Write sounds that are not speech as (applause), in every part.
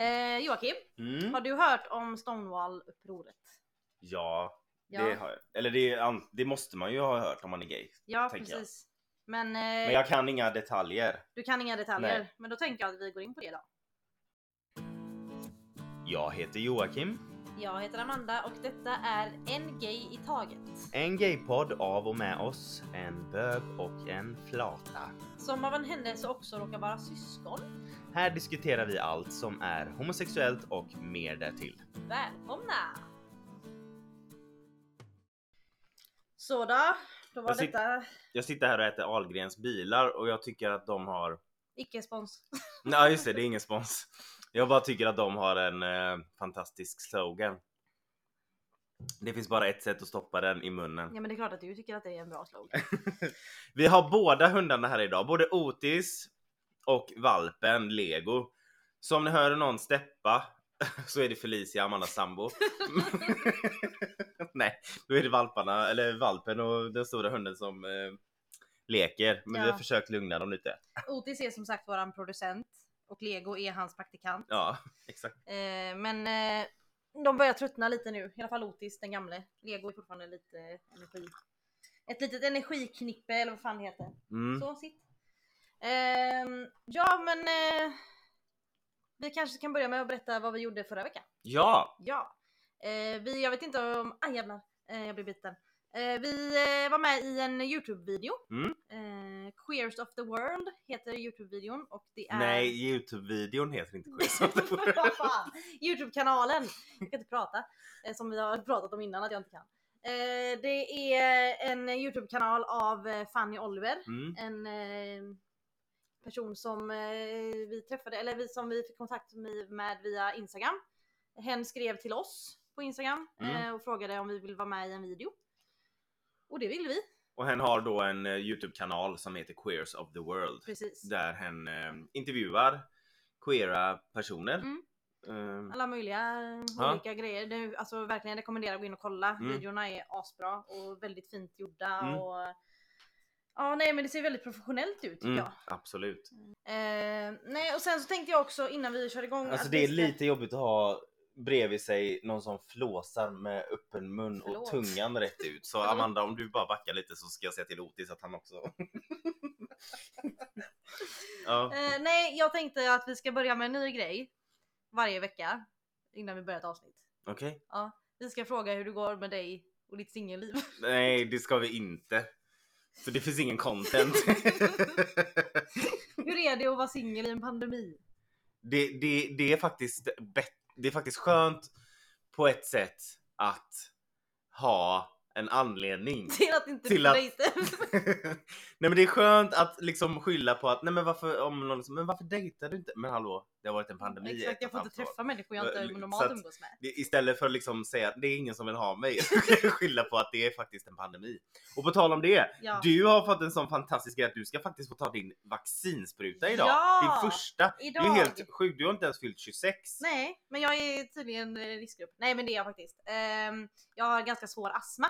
Eh, Joakim, Mm. har du hört om Stonewall-upproret? Ja, Ja. det har jag. Eller det, det måste man ju ha hört om man är gay. Ja, tänker jag. precis. Men, eh, Men jag kan inga detaljer. du kan inga detaljer. Nej. Men då tänker jag att vi går in på det då. Jag heter Joakim. Jag heter Amanda och detta är En Gay i Taget. En gaypodd av och med oss, en bög och en flata. Som av en händelse också råkar vara syskon. Här diskuterar vi allt som är homosexuellt och mer därtill. Välkomna! Så då, då var Jag sit- detta Jag sitter här och äter Ahlgrens bilar och jag tycker att de har... icke-spons. (laughs) Nej just det, det är ingen spons. Jag bara tycker att de har en eh, fantastisk slogan. Det finns bara ett sätt att stoppa den i munnen. Ja men det är klart att du tycker att det är en bra slogan. (laughs) Vi har båda hundarna här idag, både Otis och valpen Lego. Så om ni hör någon steppa (laughs) så är det Felicia, Amandas sambo. (laughs) Nej, då är det valparna, eller valpen och den stora hunden som eh, leker. Men vi Ja. har försökt lugna dem lite. Otis är som sagt våran producent och Lego är hans praktikant. Ja, (laughs) exakt. Eh, men eh, de börjar tröttna lite nu, i alla fall Otis den gamle. Lego är fortfarande lite energi. Ett litet energiknippe eller vad fan det heter. Mm. Så sitt. Ehm, ja men eh, vi kanske kan börja med att berätta vad vi gjorde förra veckan. Ja, Ja. Eh, vi, jag vet inte om, aj jävlar, eh, jag blev biten. Eh, vi eh, var med i en Youtube-video. Mm. Eh, Queers of the World heter Youtube-videon och det är... nej Youtube-videon heter inte Quiz of the (laughs) World. Vad (laughs) fan? Youtube-kanalen! Jag kan inte prata. Eh, som vi har pratat om innan att jag inte kan. Eh, det är en Youtube-kanal av eh, Fanny Oliver. Mm. En eh, person som eh, vi träffade, eller vi, som vi fick kontakt med, via Instagram. Hen skrev till oss på Instagram Mm. eh, och frågade om vi vill vara med i en video. Och det ville vi. Och hen har då en eh, Youtube-kanal som heter Queers of the World. Precis. där hen intervjuar queera personer. Mm. Alla möjliga Ja. olika grejer. Det, alltså verkligen rekommenderar att gå in och kolla. Mm. Videorna är asbra och väldigt fint gjorda. Mm. Och, ja nej men det ser väldigt professionellt ut tycker mm, jag. absolut. Eh, nej och sen så tänkte jag också innan vi kör igång. Alltså att det vi är ska- lite jobbigt att ha bredvid sig någon som flåsar med öppen mun Förlåt. och tungan rätt ut. Så. Amanda om du bara backar lite så ska jag säga till Otis att han också... (laughs) ja. Eh, nej, jag tänkte att vi ska börja med en ny grej varje vecka innan vi börjar ett avsnitt. Okej. Vi ska fråga hur det går med dig och ditt singelliv. Nej det ska vi inte. För det finns ingen content. hur är det att vara singel i en pandemi? det, det, det är faktiskt. Det är faktiskt skönt på ett sätt att ha en anledning. (laughs) Till att inte Till att- (laughs) nej men det är skönt att liksom skylla på att nej men varför om någon men varför dejtar du inte? Men hallå, det har varit en pandemi i Exakt, jag får inte år. träffa människor jag inte normalt umgås med. Istället för att liksom säga att det är ingen som vill ha mig, så kan jag skylla på att det är faktiskt en pandemi. Och på tal om det, Ja. du har fått en sån fantastisk grej att du ska faktiskt få ta din vaccinspruta idag. Ja! Din första. Idag. Det är helt sjukt, du har inte ens fyllt 26. Nej, men jag är tydligen riskgrupp. Nej, men det är jag faktiskt. Ehm, jag har ganska svår astma.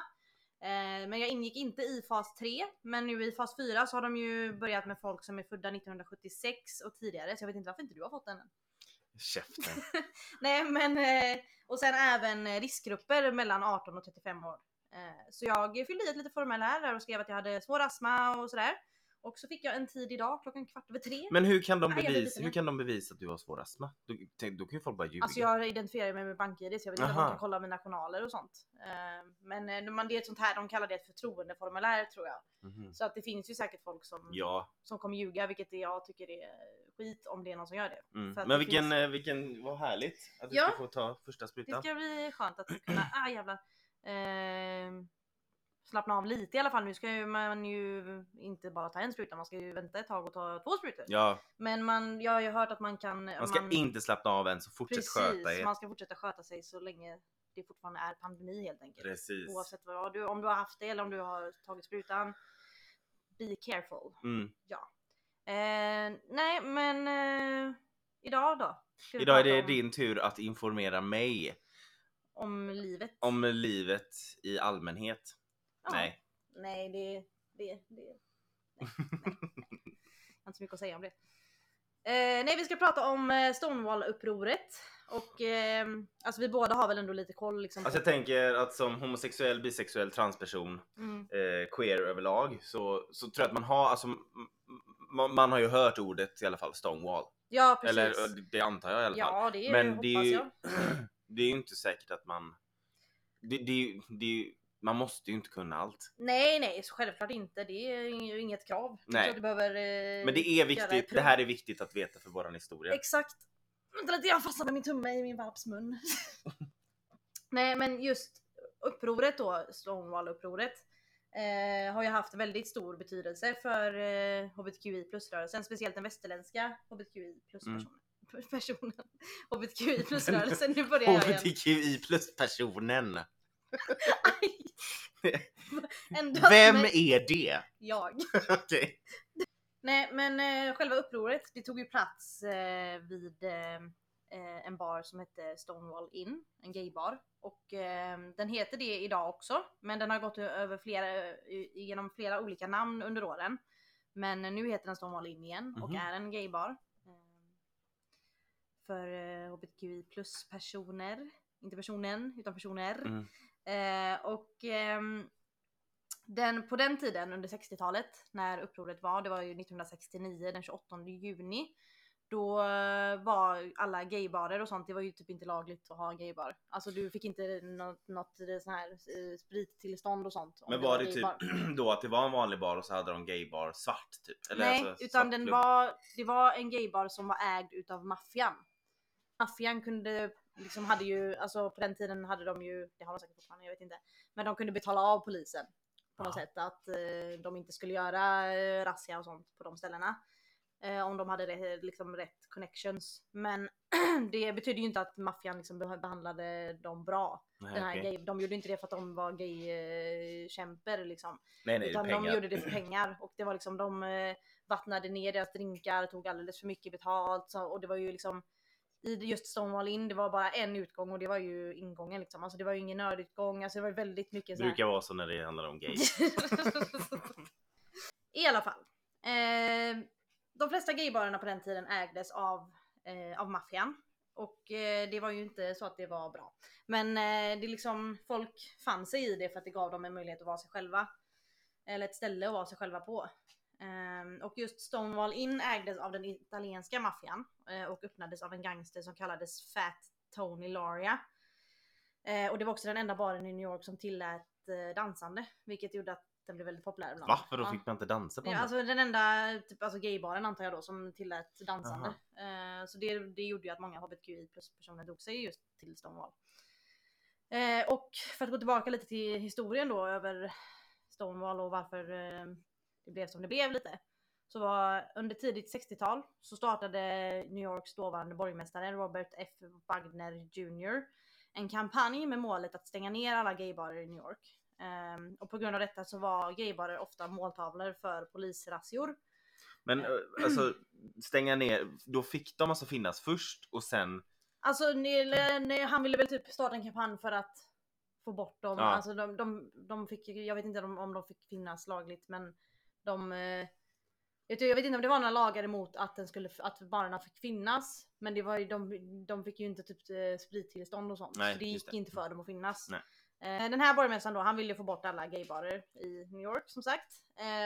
Ehm, men jag ingick inte i fas 3. Men nu i fas 4 så har de ju börjat med folk som är födda 1976 och tidigare. Så jag vet inte varför inte du har fått den än. Käften. (laughs) Nej, men eh, och sen även eh, riskgrupper mellan 18 och 35 år. Eh, så jag fyllde i ett litet formulär där och skrev att jag hade svår astma och sådär. Och så fick jag en tid idag klockan kvart över tre. Men hur kan de bevisa, hur kan de bevisa att du har svår astma? Då, tänk, då kan ju folk bara ljuga. Alltså jag identifierar mig med BankID så jag vet inte om de kan kolla mina journaler och sånt. Eh, Men eh, man- det är ett sånt här, de kallar det ett förtroendeformulär tror jag. Mhm. Så att det finns ju säkert folk som, Ja, som kommer ljuga vilket jag tycker är skit om det är någon som gör det. mm. Men det vilken, finns- eh, vilken, vad härligt att du Ja. ska få ta första Det sprutan. ska bli skönt att kunna, (clears throat) ah jävlar. Eh, slappna av lite i alla fall. Nu ska ju man ju inte bara ta en spruta, man ska ju vänta ett tag och ta två sprutor. Ja, Men man, jag har ju hört att man kan... man ska inte slappna av än så fortsätt Precis, sköta er. man ska fortsätta sköta sig så länge det fortfarande är pandemi helt enkelt. Precis. Oavsett vad du, om du har haft det eller om du har tagit sprutan. Be careful. Mm. Eh, nej men eh, idag då? Idag är det om, din tur att informera mig Om livet? om livet i allmänhet. Ja. Nej. Nej det, det, det. Nej, nej. Jag har inte så mycket att säga om det. Eh, nej vi ska prata om eh, Stonewall-upproret. Och eh, alltså vi båda har väl ändå lite koll liksom. Alltså jag tänker att som homosexuell, bisexuell, transperson, mm. eh, queer överlag så, så tror jag att man har, alltså m- m- man har ju hört ordet i alla fall Stonewall. Ja precis. Eller eh, det antar jag i alla fall. ja det är, Men det är ju, jag. (clears throat) det är ju inte säkert att man, det, det, det, man måste ju inte kunna allt. Nej nej så självklart inte. Det är ju inget krav. Nej. Du behöver, eh, Men det är viktigt, det här är viktigt att veta för våran historia. Exakt. Vänta lite jag fastnade med min tumme i min valps mun. (laughs) Nej men just upproret då, Stonewall-upproret. Eh, har ju haft väldigt stor betydelse för eh, HBTQI plus-rörelsen, speciellt den västerländska HBTQI plus-personen. Mm. (laughs) Personen. HBTQI plus-rörelsen, nu (laughs) börjar jag igen. HBTQI plus personen. Aj. (laughs) Ändå Vem är det? Jag. (laughs) Okej. Nej men eh, själva upproret det tog ju plats eh, vid eh, eh, en bar som hette Stonewall Inn, en gaybar. Och eh, den heter det idag också, men den har gått över flera, i- genom flera olika namn under åren. Men nu heter den Stonewall Inn igen och Mhm. är en gaybar. Eh, för eh, HBTQI plus personer, inte personen utan personer. Mm. Eh, och ehm, den, på den tiden under 60-talet när upproret var, det var ju 1969 den 28 juni. Då eh, var alla gaybarer och sånt, det var ju typ inte lagligt att ha en gaybar. Alltså du fick inte något, något eh, sån här eh, sprittillstånd och sånt. Men var det gaybar. typ (clears throat) då att det var en vanlig bar och så hade de gaybar svart typ? Eller Nej, alltså utan den klubb? var, det var en gaybar som var ägd utav maffian. Maffian kunde, liksom hade ju, alltså på den tiden hade de ju, det har de säkert fortfarande, jag vet inte. Men de kunde betala av polisen på något Ja. sätt. Att eh, de inte skulle göra eh, razzia och sånt på de ställena. Eh, om de hade rätt, liksom, rätt connections. Men (clears throat) det betyder ju inte att maffian liksom beh- behandlade dem bra. Nej, Den här okej. gay, de gjorde inte det för att de var gay-kämper liksom. nej, nej, Utan pengar. de gjorde det för pengar och det var liksom de eh, vattnade ner deras drinkar, tog alldeles för mycket betalt så, och det var ju liksom i just Stonewall Inn, det var bara en utgång och det var ju ingången liksom. Alltså det var ju ingen nödutgång, alltså det var väldigt mycket så här- brukar vara så när det handlar om gay. (laughs) I alla fall. Eh, de flesta gaybarerna på den tiden ägdes av, eh, av maffian. Och eh, det var ju inte så att det var bra. Men eh, det liksom, folk fann sig i det för att det gav dem en möjlighet att vara sig själva. Eller ett ställe att vara sig själva på. Eh, och just Stonewall Inn ägdes av den italienska maffian eh, och öppnades av en gangster som kallades Fat Tony Laria. Eh, och det var också den enda baren i New York som tillät eh, dansande, vilket gjorde att den blev väldigt populär ibland. Va? För då Ja. fick man inte dansa på Ja, den? alltså den enda typ, alltså gaybaren antar jag då som tillät dansande. Så det, det gjorde ju att många HBTQI plus personer drog sig just till Stonewall. Och för att gå tillbaka lite till historien då över Stonewall och varför det blev som det blev lite. Så var under tidigt 60-tal så startade New Yorks dåvarande borgmästare Robert F. Wagner Jr. en kampanj med målet att stänga ner alla gaybarer i New York. Ehm, och på grund av detta så var gaybarer ofta måltavlor för polisrazzior. Men eh, alltså stänga ner, då fick de alltså finnas först och sen Alltså nej, nej, han ville väl typ starta en kampanj för att få bort dem. Ja. Alltså de, de, de fick, jag vet inte om de fick finnas lagligt men de eh, jag vet inte om det var några lagar emot att, den skulle, att barnen fick finnas. Men det var ju, de, de fick ju inte typ eh, sprittillstånd och sånt. Nej, så det gick det. inte för dem att finnas. Nej. Eh, Den här borgmästaren då, han ville få bort alla gaybarer i New York som sagt.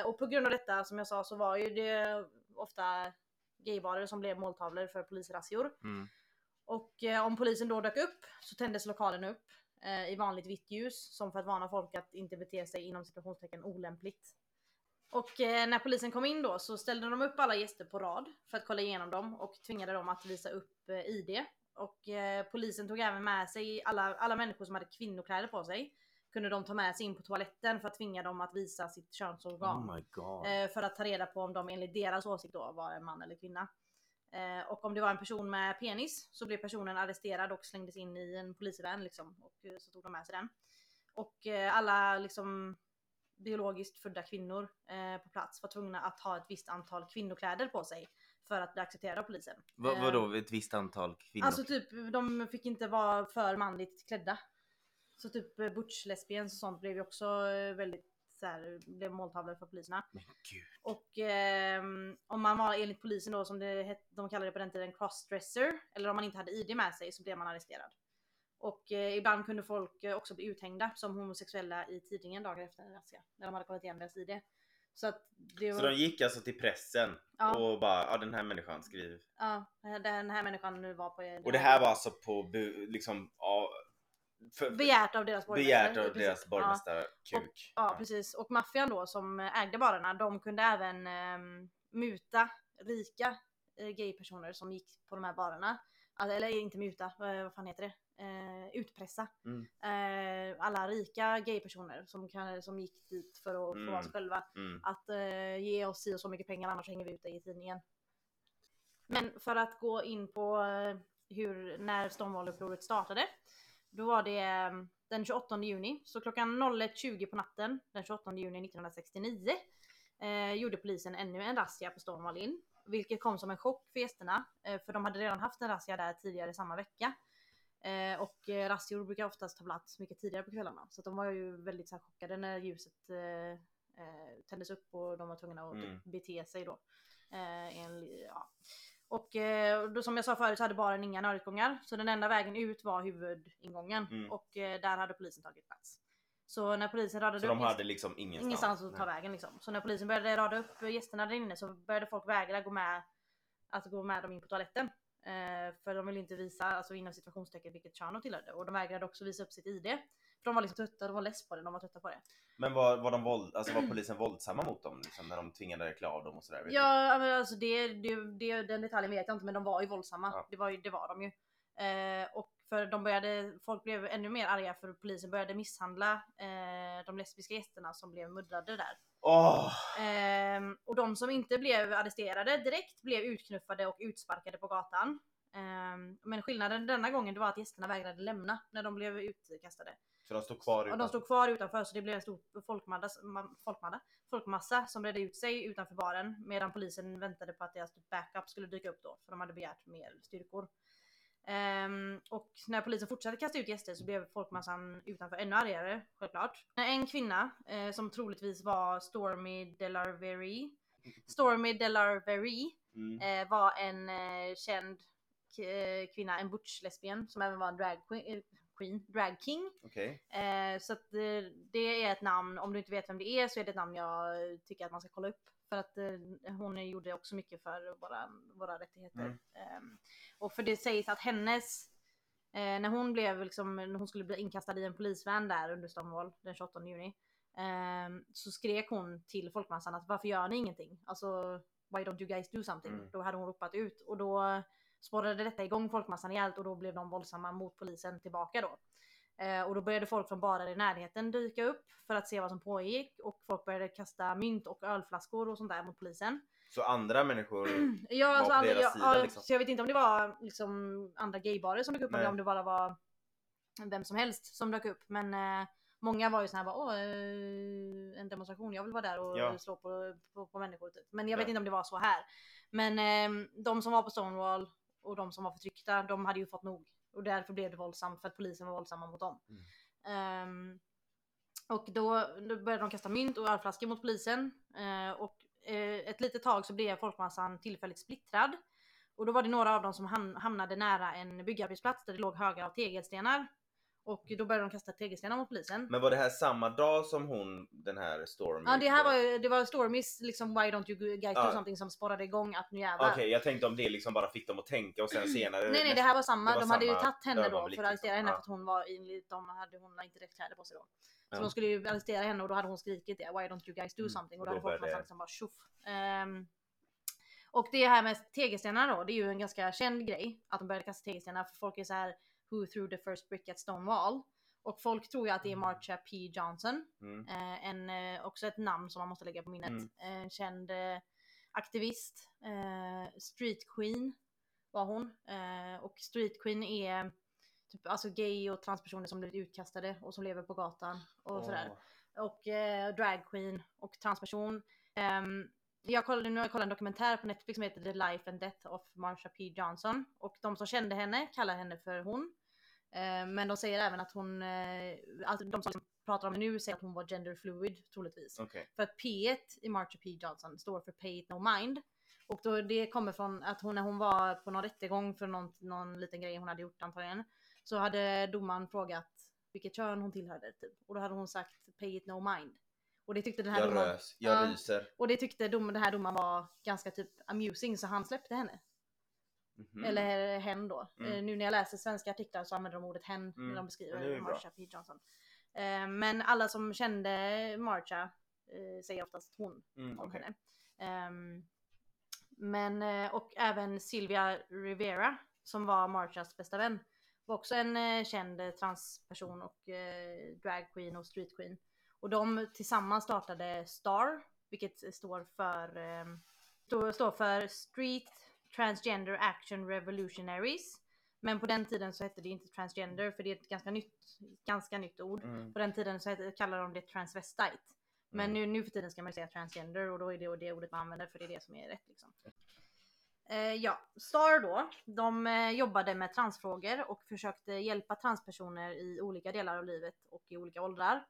Och på grund av detta som jag sa så var ju det ofta gaybarer som blev måltavlor för polisrazzior. mm. Och om polisen då dök upp så tändes lokalen upp i vanligt vitt ljus som för att varna folk att inte bete sig inom situationstecken olämpligt. Och eh, när polisen kom in då så ställde de upp alla gäster på rad för att kolla igenom dem och tvingade dem att visa upp eh, ID. Och eh, polisen tog även med sig alla, alla människor som hade kvinnokläder på sig. Kunde de ta med sig in på toaletten för att tvinga dem att visa sitt könsorgan. Oh för att ta reda på om de enligt deras åsikt då var en man eller kvinna. Och om det var en person med penis så blev personen arresterad och slängdes in i en polisvän liksom. Och så tog de med sig den. Och alla liksom biologiskt födda kvinnor eh, på plats var tvungna att ha ett visst antal kvinnokläder på sig för att bli accepterade av polisen. Va, Eh, vadå ett visst antal kvinnor? Alltså typ, de fick inte vara för manligt klädda. Så typ eh, butch lesbians och sånt blev ju också eh, väldigt så här, blev måltavlor för poliserna. Men gud. Och ehm, om man var enligt polisen då som det de kallade det på den tiden crossdresser eller om man inte hade ID med sig så blev man arresterad. Och eh, ibland kunde folk eh, också bli uthängda som homosexuella i tidningen dagar efter en razzia när de hade kollat igenom deras ID. Så att det var, Så de gick alltså till pressen ja, och bara, ja den här människan skriv. ja, den här människan nu var på Och det här var alltså på, liksom, ja, för, begärt av deras borgmästare. begärt av Precis. deras Ja. borgmästare Kuk. Ja precis och maffian då som ägde barerna de kunde även ehm, muta rika eh, gaypersoner som gick på de här barerna. Alltså, eller inte muta, eh, vad fan heter det? Eh, utpressa. Mm. Eh, alla rika gaypersoner som, kan, som gick dit för att få Mm. vara sig själva. Mm. Att eh, ge oss si och så mycket pengar annars hänger vi ut dig i tidningen. Men för att gå in på eh, hur, när Stonewall-upproret startade. Då var det eh, den 28 juni, så klockan 01.20 på natten den 28 juni 1969 eh, gjorde polisen ännu en razzia på Stonewall Inn. Vilket kom som en chock för gästerna, för de hade redan haft en razzia där tidigare samma vecka. Eh, och eh, razzior brukar oftast ta plats mycket tidigare på kvällarna. Så de var ju väldigt så här, chockade när ljuset eh, eh, tändes upp och de var tvungna att Mm. typ, bete sig då. Eh, en, ja. Och då, som jag sa förut så hade baren inga nödutgångar. Så den enda vägen ut var huvudingången. Mm. Och där hade polisen tagit plats. Så när polisen radade Så upp de gäst- hade liksom ingenstans. ingenstans att ta Nej. vägen liksom. Så när polisen började rada upp gästerna där inne så började folk vägra gå med, att gå med dem in på toaletten. Eh, för de ville inte visa, alltså inom situationstecken vilket kön de tillhörde. Och de vägrade också visa upp sitt ID. För de var liksom trötta, de var less på det, de var trötta på det. Men var, var, de våld, alltså var polisen våldsamma mot dem liksom, när de tvingade klä av dem och sådär? Ja men alltså det, det, det, den detaljen vet jag inte men de var ju våldsamma. Ja. Det, var ju, det var de ju. Eh, och för de började, folk blev ännu mer arga för polisen började misshandla eh, de lesbiska gästerna som blev muddrade där. Åh! Ehm, och de som inte blev arresterade direkt blev utknuffade och utsparkade på gatan. Ehm, men skillnaden denna gången var att gästerna vägrade lämna när de blev utkastade. Så de stod kvar Och de utanför? stod kvar utanför så det blev en stor folkmassa, ma- folkmassa, folkmassa som bredde ut sig utanför baren medan polisen väntade på att deras backup skulle dyka upp då för de hade begärt mer styrkor. Ehm, och när polisen fortsatte kasta ut gäster så blev folkmassan utanför ännu argare självklart. En kvinna eh, som troligtvis var Stormy Delarvery Stormy Delarvery Mm. eh, var en eh, känd eh, kvinna, en butch lesbian som även var en drag queen, eh, queen drag king. Okej. Eh, så att det är ett namn, om du inte vet vem det är så är det ett namn jag tycker att man ska kolla upp. För att eh, hon gjorde också mycket för våra, våra rättigheter. Mm. Ehm, och för det sägs att hennes, eh, när hon blev liksom, när hon skulle bli inkastad i en polisvän där under Stonewall den 28 juni. ehm, så skrek hon till folkmassan att varför gör ni ingenting? Alltså why don't you guys do something? Mm. Då hade hon ropat ut och då spårade detta igång folkmassan rejält och då blev de våldsamma mot polisen tillbaka då. Eh, och då började folk från barer i närheten dyka upp för att se vad som pågick och folk började kasta mynt och ölflaskor och sånt där mot polisen. Så andra människor... (clears throat) Ja, Var alltså, på andra, deras ja, sida, ja, liksom. så jag vet inte om det var liksom andra gaybarer som dök upp Nej. eller om det bara var vem som helst som dök upp. Men eh, många var ju såna här bara, åh, eh, en demonstration, jag vill vara där och Ja. slå på, på, på människor. Typ. Men jag vet Ja. inte om det var så här. Men eh, de som var på Stonewall och de som var förtryckta, de hade ju fått nog. Och därför blev det våldsamt för att polisen var våldsamma mot dem. Mm. Ehm, och då, då började de kasta mynt och ölflaskor mot polisen. Eh, och eh, ett litet tag så blev folkmassan tillfälligt splittrad. Och då var det några av dem som ham- hamnade nära en byggarbetsplats där det låg högar av tegelstenar. Och då började de kasta tegelstenar mot polisen. Men var det här samma dag som hon, den här Stormy? Ja det här var ju, det var Stormys liksom why don't you guys do Ja. something som sporrade igång att nu jävlar. Okej, jag tänkte om det liksom bara fick dem att tänka och sen senare... Nej nej det här var samma, det var de hade ju samma tagit henne då för att arrestera liksom. henne Ja. för att hon var enligt dem hade hon inte rätt kläder på sig då. Så Ja. de skulle ju arrestera henne och då hade hon skrikit det, why don't you guys do Mm, something? Och och då då hade folk började- liksom bara tjoff. Ehm, och det här med tegelstenar då, det är ju en ganska känd grej att de började kasta tegelstenar för folk är så här who threw the first brick at Stonewall? Och folk tror ju att det är Marsha P Johnson. Mm. Eh, en, eh, också ett namn som man måste lägga på minnet. Mm. En känd eh, aktivist. Eh, street Queen var hon. Eh, och Street Queen är typ, alltså gay och transpersoner som blivit utkastade och som lever på gatan och sådär. Åh. Och eh, drag queen och transperson. Ehm, jag kollade, nu har jag kollat en dokumentär på Netflix som heter The Life and Death of Marsha P Johnson. Och de som kände henne kallar henne för hon. Eh, men de säger även att hon, eh, alltså de som pratar om nu säger att hon var gender fluid troligtvis. Okej. För att P1 i Marsha P Johnson står för Pay It No Mind. Och då det kommer från att hon när hon var på någon rättegång för någon, någon liten grej hon hade gjort antagligen. Så hade domaren frågat vilket kön hon tillhörde typ. Och då hade hon sagt Pay It No Mind. Och det tyckte den här Jag domaren, rös, jag Ja. ryser. och det tyckte dom, den här domaren var ganska typ amusing så han släppte henne. Mhm. Eller hen då. Mm. Eh, Nu när jag läser svenska artiklar så använder de ordet hen när Mm. de Ja, det är beskriver. Marsha P Johnson. Eh, Men alla som kände Marsha eh, säger oftast hon Mm, om okej. henne. Ehm, men och även Sylvia Rivera som var Marshas bästa vän var också en känd transperson och eh, drag queen och street queen. Och de tillsammans startade STAR, vilket står för eh, står, står för Street Transgender Action Revolutionaries. Men på den tiden så hette det inte transgender för det är ett ganska nytt, ganska nytt ord. Mm. På den tiden så hette, kallade de det transvestite. Men Mm. nu, nu för tiden ska man säga transgender och då är det det ordet man använder för det är det som är rätt liksom. Eh, ja, STAR då, de eh, jobbade med transfrågor och försökte hjälpa transpersoner i olika delar av livet och i olika åldrar.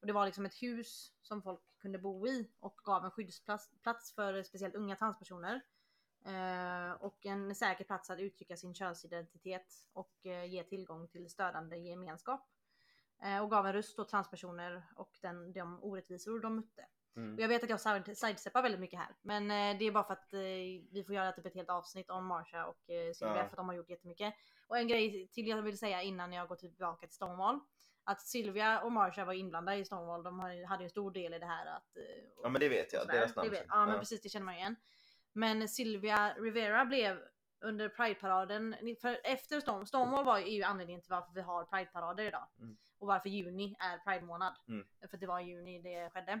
Och det var liksom ett hus som folk kunde bo i och gav en skyddsplats plats för speciellt unga transpersoner. Eh, och en säker plats att uttrycka sin könsidentitet och eh, ge tillgång till stödande gemenskap. Eh, och gav en röst åt transpersoner och den, de orättvisor de mötte. Mm. Och jag vet att jag side- sidesteppar väldigt mycket här. Men det är bara för att vi får göra typ ett helt avsnitt om Marsha och eh, Sylvia Ja. för att de har gjort jättemycket. Och en grej till jag vill säga innan jag går tillbaka till Stonewall. Att Sylvia och Marsha var inblandade i Stonewall. De hade ju en stor del i det här att... Ja men det vet jag, deras namn. Det vet, sen. ja men precis det känner man igen. Men Sylvia Rivera blev under Pride-paraden, för efter Stonewall, Stonewall var ju anledningen till varför vi har Pride-parader idag. Mm. Och varför juni är Pride-månad. Mm. För det var i juni det skedde.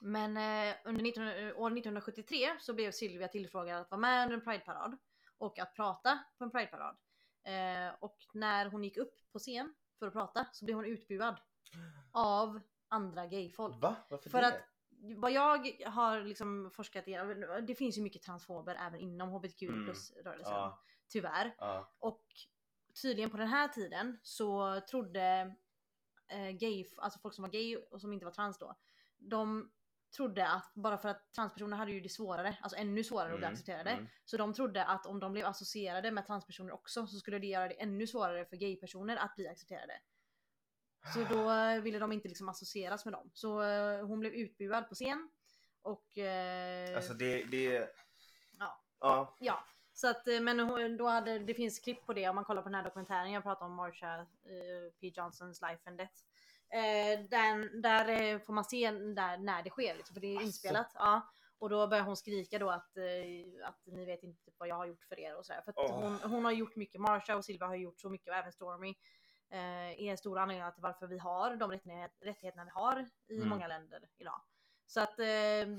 Men eh, under 19, år 1973 så blev Sylvia tillfrågad att vara med under en Pride-parad. Och att prata på en Pride-parad. Eh, och när hon gick upp på scen för att prata så blev hon utbuad. Av andra gayfolk. Va? Varför För det? att vad jag har liksom forskat i, det finns ju mycket transfober även inom hbtq Mm. plus rörelsen. Ja, Tyvärr. ja. Och tydligen på den här tiden så trodde eh, gay, alltså folk som var gay och som inte var trans då. De trodde att bara för att transpersoner hade ju det svårare, alltså ännu svårare att bli Mm, accepterade. mm. Så de trodde att om de blev associerade med transpersoner också så skulle det göra det ännu svårare för gaypersoner att bli accepterade. Så då eh, ville de inte liksom associeras med dem. Så eh, hon blev utbuad på scen. Och... Eh, Alltså det, det... Ja. Ja. Ja, så att men då hade, det finns klipp på det om man kollar på den här dokumentären jag pratade om Marsha eh, P Johnsons Life and Death. Eh, den, där får man se där, när det sker liksom, för det är Asså. inspelat. Ja. Och då börjar hon skrika då att, eh, att ni vet inte vad jag har gjort för er och sådär. För att Åh. hon, hon har gjort mycket, Marsha och Silva har gjort så mycket och även Stormy. Eh, är stora anledningar till varför vi har de rättighet, rättigheterna vi har i Mm. många länder idag. Så att eh,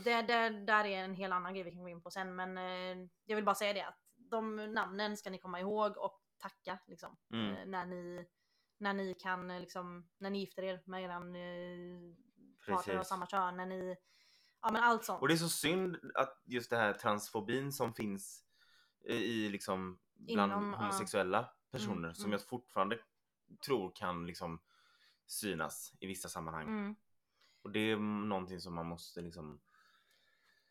det, det där är en hel annan grej vi kan gå in på sen men eh, jag vill bara säga det att de namnen ska ni komma ihåg och tacka liksom. Mm. När ni när ni kan liksom, när ni gifter er med eran eh, partner av samma kön, när ni, ja men allt sånt. Och det är så synd att just det här transfobin som finns i- i liksom bland Inom, homosexuella personer Mm, som mm. jag fortfarande tror kan liksom synas i vissa sammanhang. Mm. Och det är någonting som man måste liksom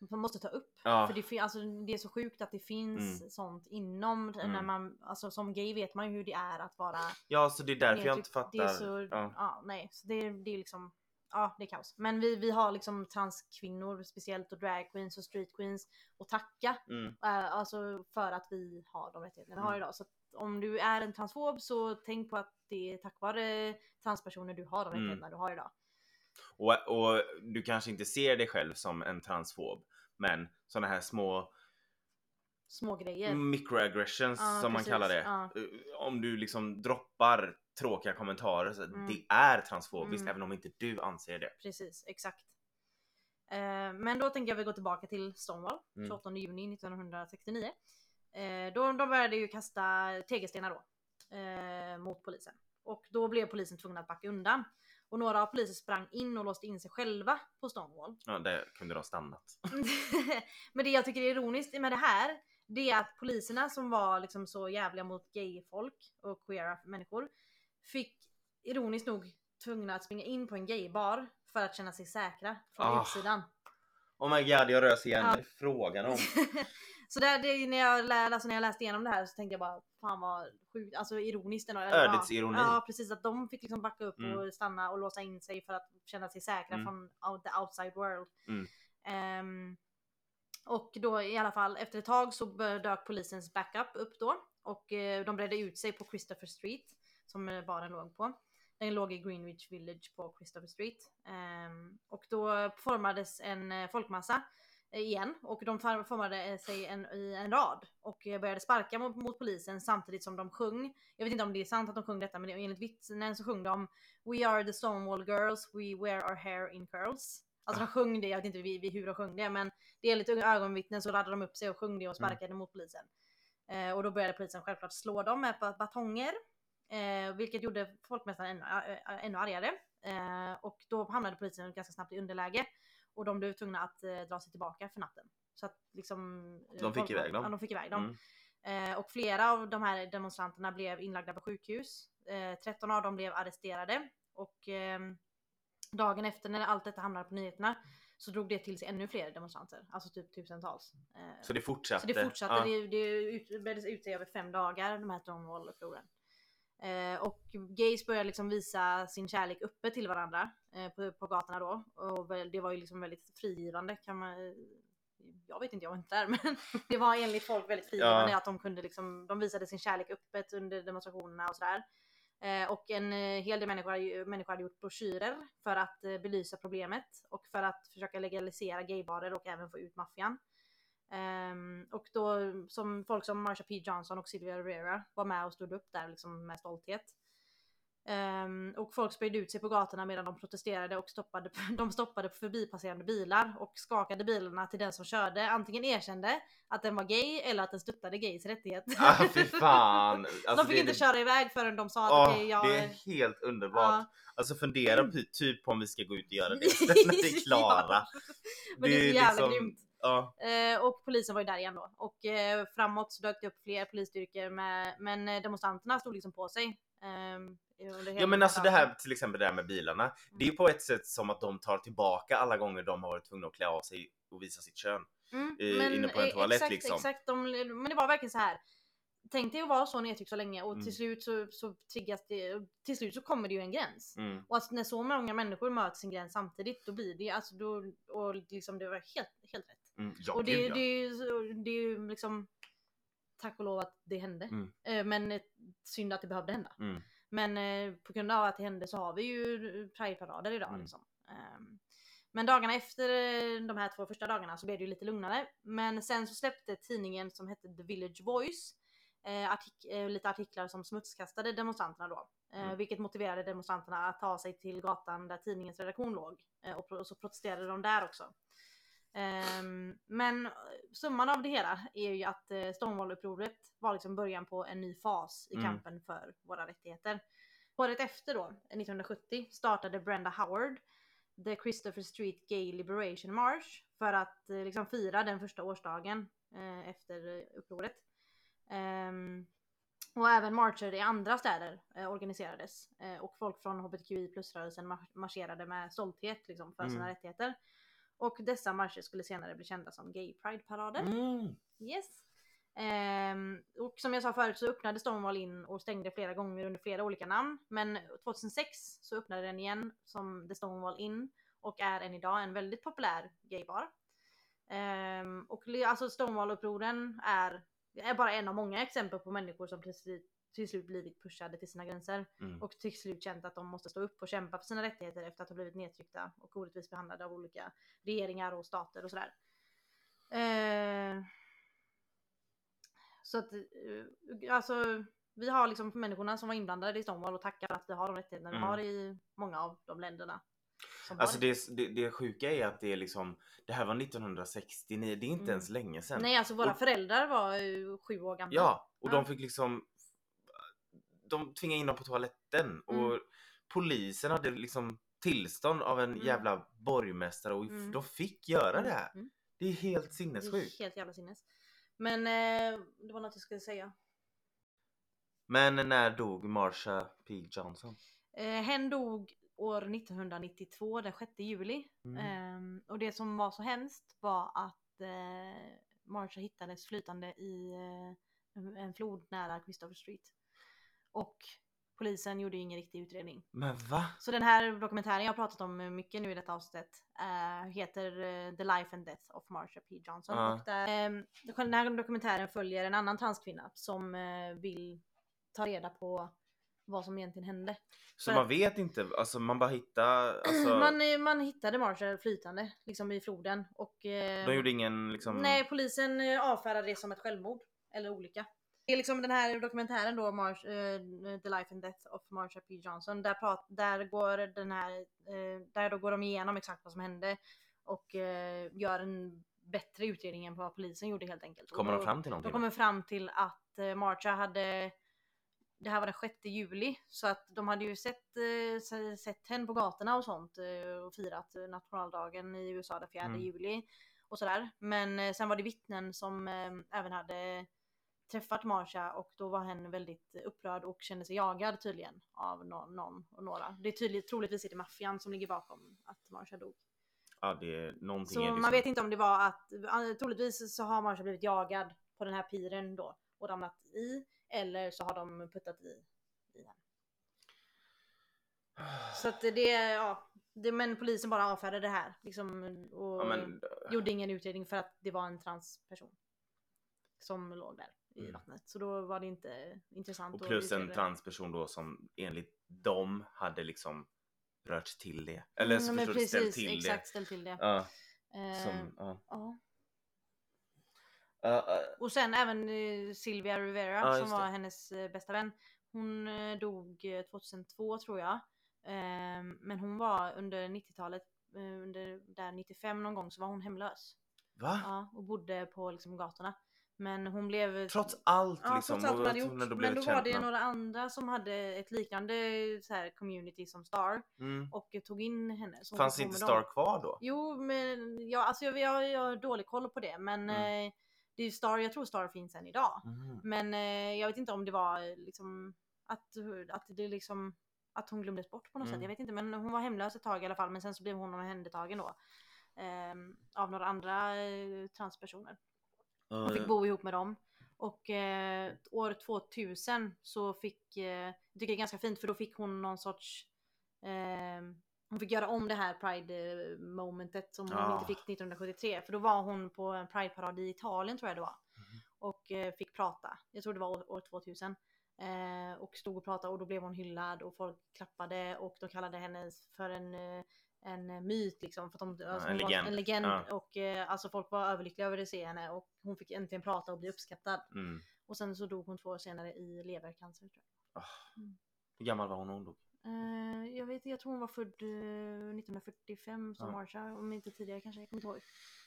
Man måste ta upp. Ja, För det, alltså, det är så sjukt att det finns Mm. sånt inom, när Mm. man, alltså som gay vet man ju hur det är att vara ja så det är därför jag inte fattar. Det är så, ja. ja. nej, så det, det är liksom, ja det är kaos. Men vi, vi har liksom transkvinnor speciellt och drag queens och street queens och tacka Mm. eh, alltså för att vi har de rättigheterna vi har Mm. idag. Så om du är en transfob så tänk på att det är tack vare transpersoner du har de Mm. rättigheterna du har idag. Och, och du kanske inte ser dig själv som en transfob men sådana här små Små grejer. Mm. microaggressions Ja, som man precis. kallar det. Ja. Eh, Om du liksom droppar tråkiga kommentarer, så Mm. det är transfobiskt Mm. även om inte du anser det. Precis, exakt. Eh, men då tänker jag vi gå tillbaka till Stonewall, Mm. 28 juni 1969. Eh, då de började ju kasta tegelstenar då eh, mot polisen. Och då blev polisen tvungen att backa undan. Och några av poliser sprang in och låste in sig själva på Stonewall. (laughs) Ja, där kunde de ha stannat. Men det jag tycker är ironiskt med det här, det är att poliserna som var liksom så jävliga mot gayfolk och queera människor fick ironiskt nog tvungna att springa in på en gaybar för att känna sig säkra från Ah. utsidan. Oh my god, jag rös igen. Ja. Är frågan om? (laughs) så där, det, när, jag lä, alltså när jag läste igenom det här så tänkte jag bara fan vad sjukt, alltså ironiskt Ödets ironi. Ja precis, att de fick liksom backa upp Mm. och stanna och låsa in sig för att känna sig säkra Mm. från out, the outside world. Mm. Ehm, och då i alla fall efter ett tag så dök polisens backup upp då och eh, de bredde ut sig på Christopher Street som eh, baren låg på. Den låg i Greenwich Village på Christopher Street. Ehm, och då formades en eh, folkmassa igen och de formade eh, sig en, i en rad och eh, började sparka mot, mot polisen samtidigt som de sjöng. Jag vet inte om det är sant att de sjöng detta men enligt vittnen så sjöng de We are the Stonewall girls, we wear our hair in curls. Alltså de sjöng det, jag vet inte vi, vi, hur de sjöng det men det lite ögonvittnen så laddade de upp sig och sjöng det och sparkade mot polisen. Eh, och då började polisen självklart slå dem med ba- batonger. Eh, vilket gjorde folkmästaren ännu, ännu argare. Eh, och då hamnade polisen ganska snabbt i underläge. Och de blev tvungna att eh, dra sig tillbaka för natten. Så att liksom... eh, De fick folk- iväg dem? Ja, de fick iväg dem. Mm. Eh, och flera av de här demonstranterna blev inlagda på sjukhus. Eh, 13 av dem blev arresterade. Och ehm, dagen efter när allt detta hamnade på nyheterna så drog det till sig ännu fler demonstranter. Alltså typ tusentals. Eh, Så det fortsatte? så det fortsatte. Ja. Det, det ut, breddes ut sig över fem dagar, de här Stonewall-upproren. Eh, och gays började liksom visa sin kärlek uppe till varandra eh, på, på gatorna då. Och det var ju liksom väldigt frigivande kan man jag vet inte, jag var inte där (laughs) men det var enligt folk väldigt frigivande Ja. att de kunde liksom, de visade sin kärlek öppet under demonstrationerna och sådär. Eh, och en eh, hel del människor, människor hade gjort broschyrer för att eh, belysa problemet och för att försöka legalisera gaybarer och även få ut maffian. Ehm, och då som folk som Marsha P Johnson och Sylvia Rivera var med och stod upp där liksom med stolthet. Ehm, och folk spred ut sig på gatorna medan de protesterade och stoppade, (laughs) de stoppade förbipasserande bilar och skakade bilarna till den som körde antingen erkände att den var gay eller att den stöttade gays rättighet. Ah, fy (laughs) fan! Alltså, de fick det, inte det, köra iväg förrän de sa att Åh, okej, jag... Det är helt underbart. Ja. Alltså fundera på, typ på om vi ska gå ut och göra det (laughs) när vi är klara. Ja. Men det är så Det är jävla liksom- grymt. Ja. Eh, och polisen var ju där igen då. Och eh, framåt så dök det upp fler polisstyrkor med, men eh, demonstranterna stod liksom på sig. ehm, ja men alltså det här till exempel det här med bilarna. Det är ju på ett sätt som att de tar tillbaka alla gånger de har varit tvungna att klä av sig och visa sitt kön. Mm, i- men, inne på en toalett, exakt, liksom. Exakt, de, men det var verkligen så här. Tänk dig att vara så nedtryckt så länge och Mm. till slut så, så triggas det, till slut så kommer det ju en gräns. Mm. Och alltså när så många människor möter sin gräns samtidigt då blir det alltså då, och liksom det var helt, helt rätt. Mm. Ja, och det, gud, ja. det, är ju så- det är ju liksom tack och lov att det hände. Mm. Eh, Men synd att det behövde hända. Mm. Men eh, på grund av att det hände så har vi ju Prideparader idag. Mm. Liksom. Ehm, men dagarna efter eh, de här två första dagarna så blev det ju lite lugnare. Men sen så släppte tidningen som hette The Village Voice artik- lite artiklar som smutskastade demonstranterna då. Mm. Vilket motiverade demonstranterna att ta sig till gatan där tidningens redaktion låg. Och så protesterade de där också. Ehm, men eh, summan av det hela är ju att eh, Stonewall-upproret var liksom början på en ny fas i Mm. kampen för våra rättigheter. Året efter då, 1970, startade Brenda Howard The Christopher Street Gay Liberation March för att eh, liksom fira den första årsdagen eh, efter eh, upproret. Ehm, och även marscher i andra städer eh, organiserades eh, och folk från hbtqi plus-rörelsen mar- marscherade med stolthet liksom, för sina Mm. rättigheter. Och dessa marscher skulle senare bli kända som Gay Pride-parader. Mm. Yes. Ehm, och som jag sa förut så öppnade Stonewall in och stängde flera gånger under flera olika namn. Men 2006 så öppnade den igen som The Stonewall In och är än idag en väldigt populär gaybar. Ehm, och alltså Stonewall-upproren är, är bara en av många exempel på människor som slut, till slut blivit pushade till sina gränser Mm. och till slut känt att de måste stå upp och kämpa för sina rättigheter efter att ha blivit nedtryckta och orättvist behandlade av olika regeringar och stater och sådär. Eh, så att, eh, alltså, vi har liksom människorna som var inblandade i Stonewall och tackar för att vi har de rättigheterna vi Mm. har i många av de länderna. Alltså det, det, det sjuka är att det är liksom, det här var 1969, det är inte Mm. ens länge sedan. Nej alltså våra Och- föräldrar var ju sju år gamla. Ja, och Ja. de fick liksom De tvingade in dem på toaletten och Mm. polisen hade liksom tillstånd av en Mm. jävla borgmästare och Mm. de fick göra det här. Mm. Det är helt Det är sinnessjukt. helt jävla sinnes. Men eh, det var något jag skulle säga. Men när dog Marsha P Johnson? Eh, hen dog år 1992, den 6 juli. Mm. Ehm, och det som var så hemskt var att eh, Marsha hittades flytande i eh, en flod nära Christopher Street. Och polisen gjorde ingen riktig utredning. Men va? Så den här dokumentären jag har pratat om mycket nu i detta avsnitt eh, heter eh, The Life and Death of Marsha P Johnson. Ja. Och där, eh, den här dokumentären följer en annan transkvinna som eh, vill ta reda på vad som egentligen hände. Så För- man vet inte, alltså man bara hittar, alltså (clears throat) Man, man hittade Marsha flytande liksom i floden och de gjorde ingen liksom... nej polisen avfärdade det som ett självmord eller olycka. Det är liksom den här dokumentären då, Mars, eh, The Life and Death of Marsha P Johnson. Där, prat, där går den här, eh, där då går de igenom exakt vad som hände och eh, gör en bättre utredning än vad polisen gjorde helt enkelt. Kommer de fram till De någonting? kommer fram till att eh, Marsha hade det här var den 6 juli så att de hade ju sett, se- sett henne på gatorna och sånt och firat nationaldagen i USA den 4 Mm. juli och sådär. Men sen var det vittnen som även hade träffat Marsha och då var hen väldigt upprörd och kände sig jagad tydligen av någon, någon och några. Det är tydligt, troligtvis är det maffian som ligger bakom att Marsha dog. Ja det är någonting Så är det man vet inte om det var att, troligtvis så har Marsha blivit jagad på den här piren då och ramlat i eller så har de puttat i, i henne. Så att det, ja, det, men polisen bara avfärdade det här liksom och Ja, men, gjorde ingen utredning för att det var en transperson som låg där i Mm. vattnet. Så då var det inte intressant och plus en transperson då som enligt dem hade liksom rört till det. Eller så Mm, men förstår du, ställt precis, till exakt, det. ställt till det. Ja, Eh, som, ja. ja. Ja, ja. Och sen även eh, Silvia Rivera Ja, som var det. hennes eh, bästa vän. Hon eh, dog eh, 2002 tror jag. Ehm, men hon var under 90-talet, eh, under där 95 någon gång så var hon hemlös. Va? Ja, och bodde på liksom gatorna. Men hon blev... Trots allt Ja, liksom. trots allt hon hade gjort. blev Men då var det några andra som hade ett liknande så här, community som Star Mm. och tog in henne. Så hon Fanns inte Star dem. kvar då? Jo, men jag, alltså, jag, jag, jag har dålig koll på det. Men Mm. eh, det är Star, jag tror Star finns än idag. Mm. Men eh, jag vet inte om det var eh, liksom att, att det liksom att hon glömdes bort på något Mm. sätt. Jag vet inte men hon var hemlös ett tag i alla fall men sen så blev hon omhändertagen då. ehm, av några andra eh, transpersoner. Hon fick bo ihop med dem. Och eh, år 2000 så fick, eh, jag tycker det är ganska fint för då fick hon någon sorts ehm, hon fick göra om det här pride eh, momentet som hon Ah. inte fick 1973. För då var hon på en prideparad i Italien tror jag det var. Mhm. Och eh, fick prata. Jag tror det var år, år 2000. Eh, och stod och pratade och då blev hon hyllad och folk klappade och de kallade henne för en, eh, en myt liksom. För att de, alltså, en hon var legend. En legend. Ja. Och eh, alltså folk var överlyckliga över att se henne och hon fick äntligen prata och bli uppskattad. Mm. Och sen så dog hon två år senare i levercancer tror jag. Hur gammal var hon när hon dog? Eh, jag vet jag tror hon var född eh, 1945 som Ja. Marsha, om inte tidigare kanske, jag kommer inte ihåg.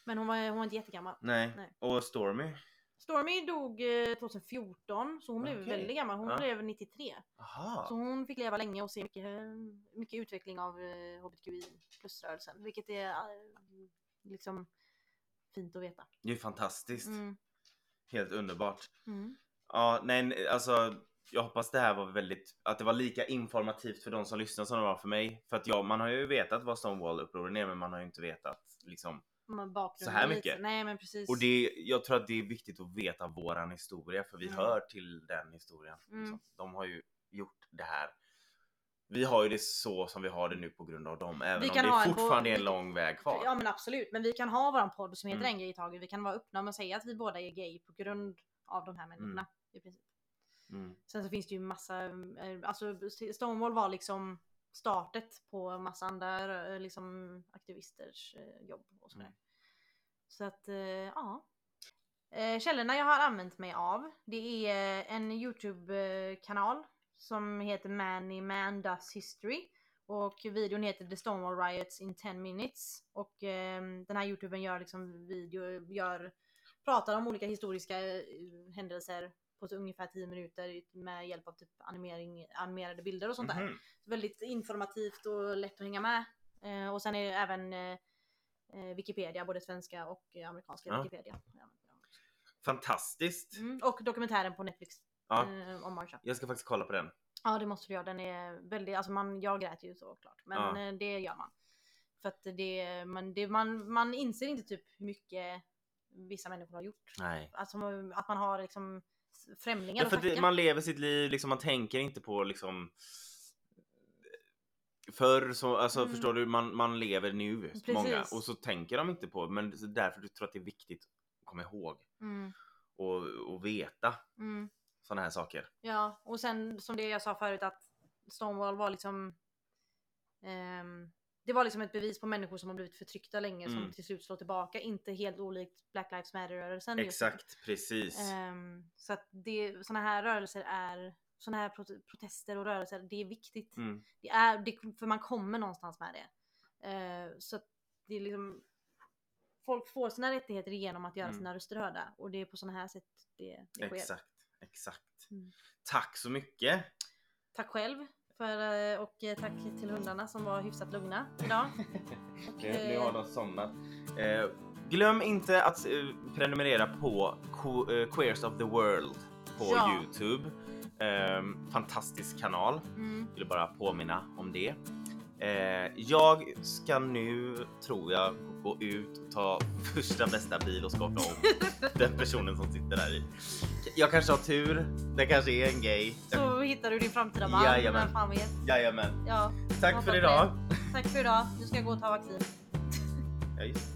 Men hon var, hon var inte jättegammal. Nej. Nej. Och Stormy? Stormy dog eh, 2014 så hon blev Okej. väldigt gammal, hon Ja. blev 93. Aha. Så hon fick leva länge och se mycket, eh, mycket utveckling av eh, hbtqi plus-rörelsen. Vilket är eh, liksom fint att veta. Det är fantastiskt. Mm. Helt underbart. Mm. Ja, nej, alltså jag hoppas det här var väldigt, att det var lika informativt för de som lyssnar som det var för mig. För att ja, man har ju vetat vad Stonewall-upproren är, men man har ju inte vetat liksom. Men bakgrunden Så här mycket? Nej men precis. Och det, jag tror att det är viktigt att veta våran historia, för vi Mm. hör till den historien. Mm. Liksom. De har ju gjort det här. Vi har ju det så som vi har det nu på grund av dem, även Vi om det fortfarande är en lång väg kvar. Ja men absolut, men vi kan ha våran podd som heter Mm. En grej i taget. Vi kan vara öppna med att säga att vi båda är gay på grund av de här människorna. I princip. Mm. Sen så finns det ju massa, eh, alltså Stonewall var liksom startet på massa andra eh, liksom aktivisters eh, jobb och sådär. Mm. Så att, eh, ja. Källorna jag har använt mig av, det är en YouTube-kanal som heter Manny Man Does History. Och videon heter The Stonewall Riots in 10 minutes. Och eh, den här YouTuben gör liksom video, gör, pratar om olika historiska händelser på så ungefär 10 minuter med hjälp av typ animering, animerade bilder och sånt där. Mhm. Väldigt informativt och lätt att hänga med. Eh, och sen är det även eh, eh, Wikipedia, både svenska och amerikanska Ja. Wikipedia. Fantastiskt! Mm, och dokumentären på Netflix Ja. eh, om Marsha. Jag ska faktiskt kolla på den. Ja det måste du göra. Den är väldigt, alltså man, jag grät ju såklart. Men Ja. eh, det gör man. För att det, man, det, man, man inser inte typ hur mycket vissa människor har gjort. Nej. Alltså att man har liksom främlingar Ja, för att det, man lever sitt liv, liksom, man tänker inte på liksom Förr så, alltså Mm. förstår du, man, man lever nu, många, Precis. och så tänker de inte på, men därför tror jag att det är viktigt att komma ihåg Mm, och, och veta mm. sådana här saker. Ja, och sen som det jag sa förut att Stonewall var liksom ehm, Det var liksom ett bevis på människor som har blivit förtryckta länge som Mm. till slut slår tillbaka. Inte helt olikt Black Lives Matter-rörelsen. just. Exakt, precis. Ehm, så att det, såna här rörelser är såna här prote- protester och rörelser, det är viktigt. Mm. Det är, det, för man kommer någonstans med det. Eh, så att det är liksom Folk får sina rättigheter genom att göra Mm. sina röster hörda och det är på såna här sätt det, det sker. Exakt, exakt. Mm. Tack så mycket! Tack själv för, eh, och eh, tack till hundarna som var hyfsat lugna idag. (laughs) Och, Nu, nu har eh, de somnat. Eh, glöm inte att prenumerera på Queers of the World på Ja. Youtube. Eh, fantastisk kanal. mm, Vill bara påminna om det. Eh, jag ska nu, tror jag, gå ut och ta första bästa bil och skaka om (laughs) den personen som sitter där i. Jag kanske har tur. Det kanske är en gay. så hittar du din framtida man. Jajamän. Vem fan vet. Jajamän. Ja, Tack för idag. det. tack för idag. Nu ska jag gå och ta vaccin. Ja, just.